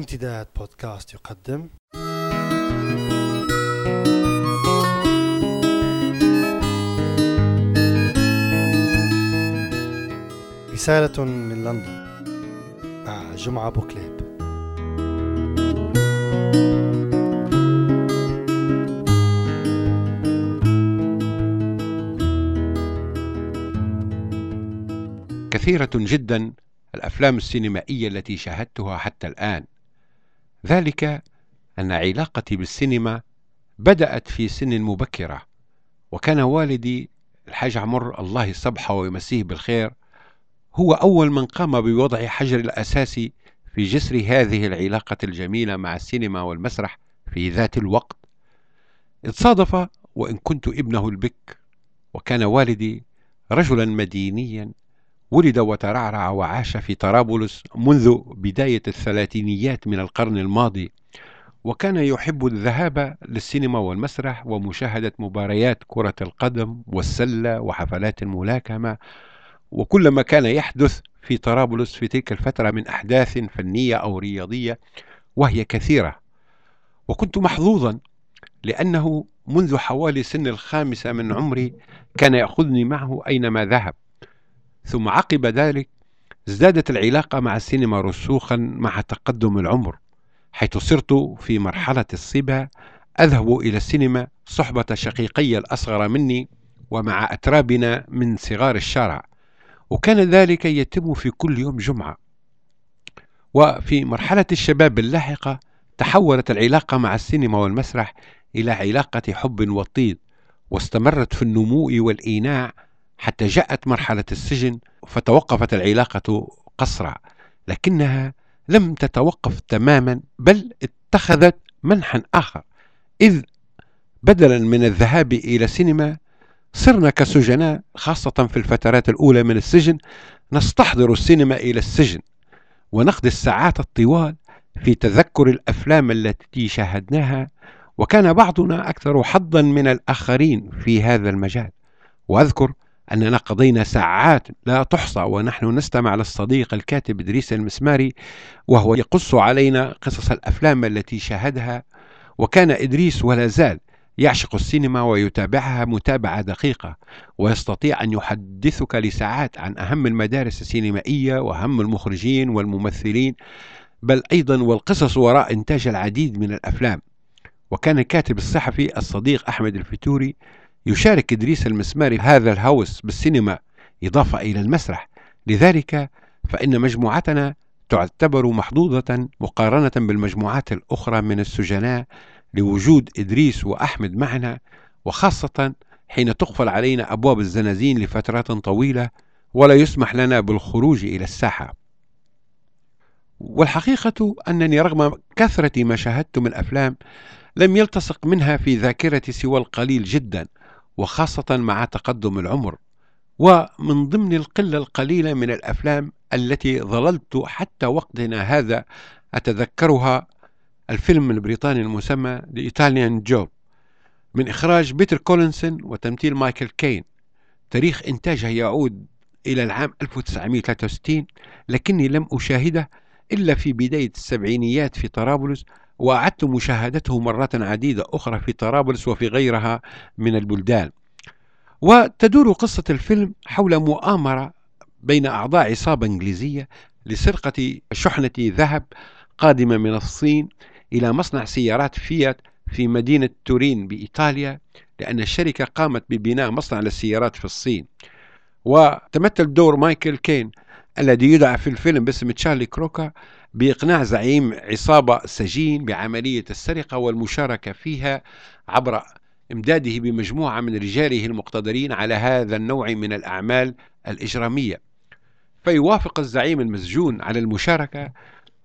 امتداد بودكاست يقدم. رسالة من لندن. مع جمعة بوكليب كثيرة جدا الأفلام السينمائية التي شاهدتها حتى الآن. ذلك أن علاقتي بالسينما بدأت في سن مبكرة وكان والدي الحاج عمر الله يصبحه ويمسيه بالخير هو أول من قام بوضع حجر الأساسي في جسر هذه العلاقة الجميلة مع السينما والمسرح في ذات الوقت. اتصادف وإن كنت ابنه البك وكان والدي رجلا مدينيا ولد وترعرع وعاش في طرابلس منذ بداية الثلاثينيات من القرن الماضي وكان يحب الذهاب للسينما والمسرح ومشاهدة مباريات كرة القدم والسلة وحفلات الملاكمة وكل ما كان يحدث في طرابلس في تلك الفترة من أحداث فنية أو رياضية وهي كثيرة. وكنت محظوظا لأنه منذ حوالي سن الخامسة من عمري كان يأخذني معه أينما ذهب. ثم عقب ذلك ازدادت العلاقة مع السينما رسوخا مع تقدم العمر حيث صرت في مرحلة الصبا أذهب إلى السينما صحبة شقيقي الأصغر مني ومع أترابنا من صغار الشارع وكان ذلك يتم في كل يوم جمعة. وفي مرحلة الشباب اللاحقة تحولت العلاقة مع السينما والمسرح إلى علاقة حب وطيد واستمرت في النمو والإيناع حتى جاءت مرحلة السجن فتوقفت العلاقة قصرا لكنها لم تتوقف تماما بل اتخذت منحا آخر. إذ بدلا من الذهاب إلى سينما صرنا كسجناء خاصة في الفترات الأولى من السجن نستحضر السينما إلى السجن ونقضي الساعات الطوال في تذكر الأفلام التي شاهدناها وكان بعضنا أكثر حظا من الآخرين في هذا المجال. وأذكر أننا قضينا ساعات لا تحصى ونحن نستمع للصديق الكاتب إدريس المسماري وهو يقص علينا قصص الأفلام التي شاهدها وكان إدريس ولا زال يعشق السينما ويتابعها متابعة دقيقة ويستطيع أن يحدثك لساعات عن أهم المدارس السينمائية وأهم المخرجين والممثلين بل أيضا والقصص وراء إنتاج العديد من الأفلام. وكان الكاتب الصحفي الصديق أحمد الفتوري يشارك إدريس المسماري هذا الهوس بالسينما إضافة إلى المسرح. لذلك فإن مجموعتنا تعتبر محظوظة مقارنة بالمجموعات الأخرى من السجناء لوجود إدريس وأحمد معنا وخاصة حين تقفل علينا أبواب الزنازين لفترات طويلة ولا يسمح لنا بالخروج إلى الساحة. والحقيقة أنني رغم كثرة ما شاهدت من أفلام لم يلتصق منها في ذاكرتي سوى القليل جدا. وخاصة مع تقدم العمر ومن ضمن القلة القليلة من الأفلام التي ظللت حتى وقتنا هذا أتذكرها الفيلم البريطاني المسمى The Italian Job من إخراج بيتر كولينسون وتمثيل مايكل كين. تاريخ إنتاجه يعود إلى العام 1963 لكني لم أشاهده إلا في بداية السبعينيات في طرابلس وأعدت مشاهدته مرات عديدة أخرى في طرابلس وفي غيرها من البلدان. وتدور قصة الفيلم حول مؤامرة بين أعضاء عصابة إنجليزية لسرقة شحنة ذهب قادمة من الصين إلى مصنع سيارات فيات في مدينة تورين بإيطاليا لأن الشركة قامت ببناء مصنع للسيارات في الصين. وتمثل دور مايكل كين الذي يدعى في الفيلم باسم تشارلي كروكا بإقناع زعيم عصابة سجين بعملية السرقة والمشاركة فيها عبر إمداده بمجموعة من رجاله المقتدرين على هذا النوع من الأعمال الإجرامية. فيوافق الزعيم المسجون على المشاركة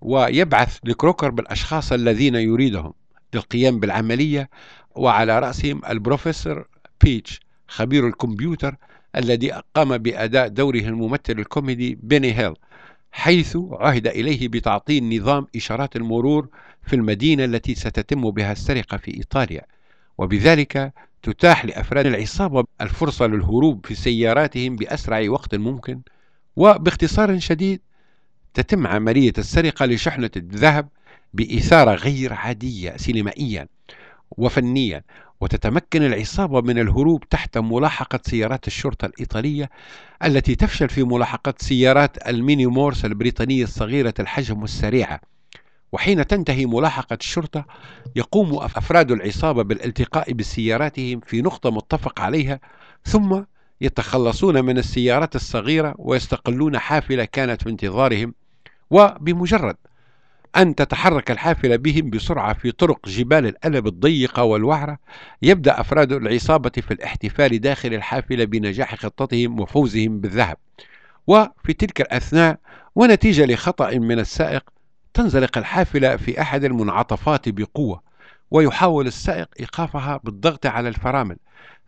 ويبعث لكروكر بالأشخاص الذين يريدهم للقيام بالعملية وعلى رأسهم البروفيسور بيتش خبير الكمبيوتر الذي قام بأداء دوره الممثل الكوميدي بيني هيل. حيث عهد إليه بتعطيل نظام إشارات المرور في المدينة التي ستتم بها السرقة في إيطاليا. وبذلك تتاح لأفراد العصابة الفرصة للهروب في سياراتهم بأسرع وقت ممكن. وباختصار شديد تتم عملية السرقة لشحنة الذهب بإثارة غير عادية سينمائيا. وفنيا وتتمكن العصابة من الهروب تحت ملاحقة سيارات الشرطة الإيطالية التي تفشل في ملاحقة سيارات الميني مورس البريطانية الصغيرة الحجم والسريعة وحين تنتهي ملاحقة الشرطة يقوم أفراد العصابة بالالتقاء بسياراتهم في نقطة متفق عليها ثم يتخلصون من السيارات الصغيرة ويستقلون حافلة كانت في انتظارهم وبمجرد أن تتحرك الحافلة بهم بسرعة في طرق جبال الألب الضيقة والوعرة. يبدأ أفراد العصابة في الاحتفال داخل الحافلة بنجاح خطتهم وفوزهم بالذهب. وفي تلك الأثناء ونتيجة لخطأ من السائق تنزلق الحافلة في أحد المنعطفات بقوة ويحاول السائق إيقافها بالضغط على الفرامل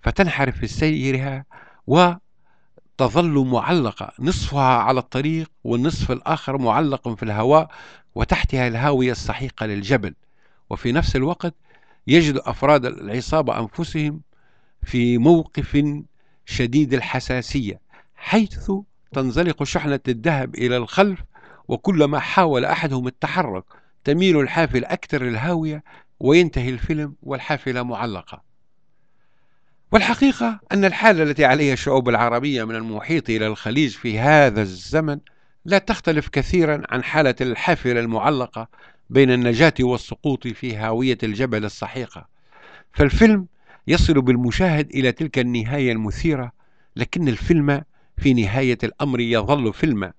فتنحرف في سيرها وتظل معلقة نصفها على الطريق والنصف الآخر معلق في الهواء وتحتها الهاوية السحيقة للجبل. وفي نفس الوقت يجد أفراد العصابة أنفسهم في موقف شديد الحساسية حيث تنزلق شحنة الذهب إلى الخلف وكلما حاول أحدهم التحرك تميل الحافلة أكثر للهاوية وينتهي الفيلم والحافلة معلقة. والحقيقة أن الحالة التي عليها الشعوب العربية من المحيط إلى الخليج في هذا الزمن لا تختلف كثيرا عن حالة الحافلة المعلقة بين النجاة والسقوط في هاوية الجبل السحيقة. فالفيلم يصل بالمشاهد إلى تلك النهاية المثيرة لكن الفيلم في نهاية الأمر يظل فيلما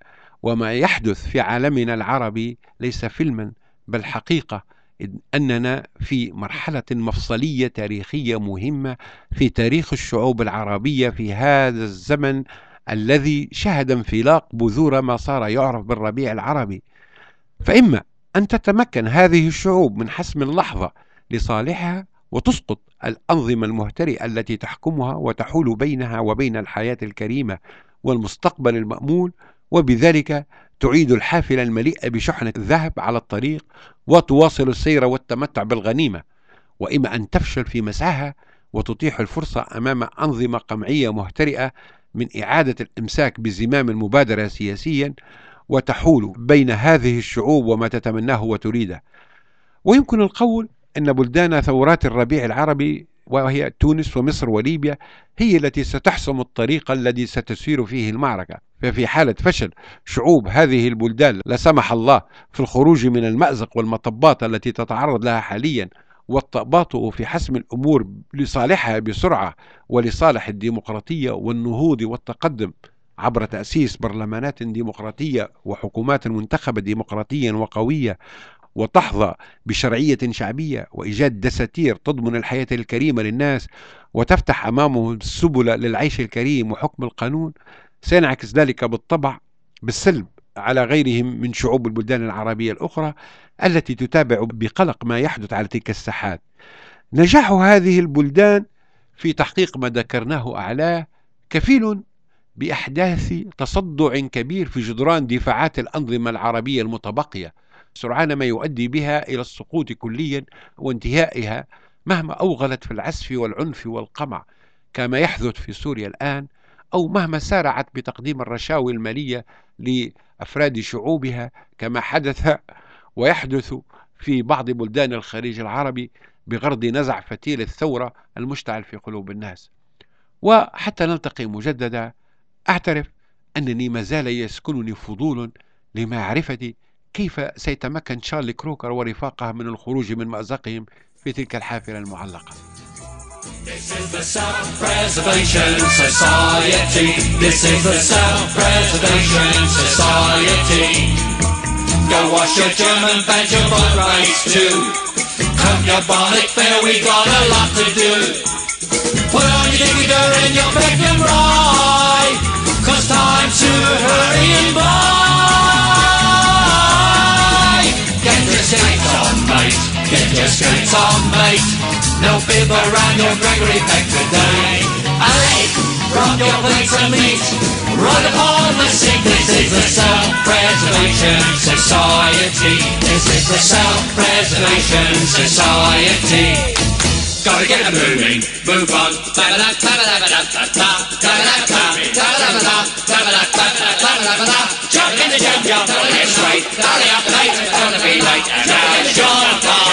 وما يحدث في عالمنا العربي ليس فيلما بل حقيقة إذ أننا في مرحلة مفصلية تاريخية مهمة في تاريخ الشعوب العربية في هذا الزمن الذي شهد انفلاق بذور ما صار يعرف بالربيع العربي. فإما أن تتمكن هذه الشعوب من حسم اللحظة لصالحها وتسقط الأنظمة المهترئة التي تحكمها وتحول بينها وبين الحياة الكريمة والمستقبل المأمول وبذلك تعيد الحافلة المليئة بشحنة الذهب على الطريق وتواصل السير والتمتع بالغنيمة. وإما أن تفشل في مسعها وتتيح الفرصة أمام أنظمة قمعية مهترئة من إعادة الإمساك بزمام المبادرة سياسيا وتحول بين هذه الشعوب وما تتمناه وتريده. ويمكن القول أن بلدان ثورات الربيع العربي وهي تونس ومصر وليبيا هي التي ستحسم الطريق الذي ستسير فيه المعركة. ففي حالة فشل شعوب هذه البلدان لا سمح الله في الخروج من المأزق والمطبات التي تتعرض لها حاليا والتباطؤ في حسم الأمور لصالحها بسرعة ولصالح الديمقراطية والنهوض والتقدم عبر تأسيس برلمانات ديمقراطية وحكومات منتخبة ديمقراطيا وقوية وتحظى بشرعية شعبية وإيجاد دساتير تضمن الحياة الكريمة للناس وتفتح أمامهم السبل للعيش الكريم وحكم القانون سينعكس ذلك بالطبع بالسلب على غيرهم من شعوب البلدان العربية الأخرى التي تتابع بقلق ما يحدث على تلك الساحات. نجاح هذه البلدان في تحقيق ما ذكرناه أعلاه كفيل بإحداث تصدع كبير في جدران دفاعات الأنظمة العربية المتبقية سرعان ما يؤدي بها إلى السقوط كليا وانتهائها مهما أوغلت في العسف والعنف والقمع كما يحدث في سوريا الآن أو مهما سارعت بتقديم الرشاوي المالية لأفراد شعوبها كما حدث ويحدث في بعض بلدان الخليج العربي بغرض نزع فتيل الثورة المشتعل في قلوب الناس وحتى نلتقي مجددا أعترف أنني ما زال يسكنني فضول لمعرفة كيف سيتمكن شارلي كروكر ورفاقه من الخروج من مأزقهم في تلك الحافلة المعلقة This is the Self-Preservation Society. This is the Self-Preservation Society. Go wash your German badge, your boat race too. Come your bonnet fair, we got a lot to do. Put on your digger and your and ride. Cause time to hurry and buy. Get your skates on, mate. Get your skates on, mate. No bib around your Gregory Peck today. Hey, drop your plates of meat. Run upon the seat. This is the Self-Preservation Society. This is the Self-Preservation Society. Gotta get it moving, move on. Jump in the jump up, it's right. Tally up late, it's gonna be late, and now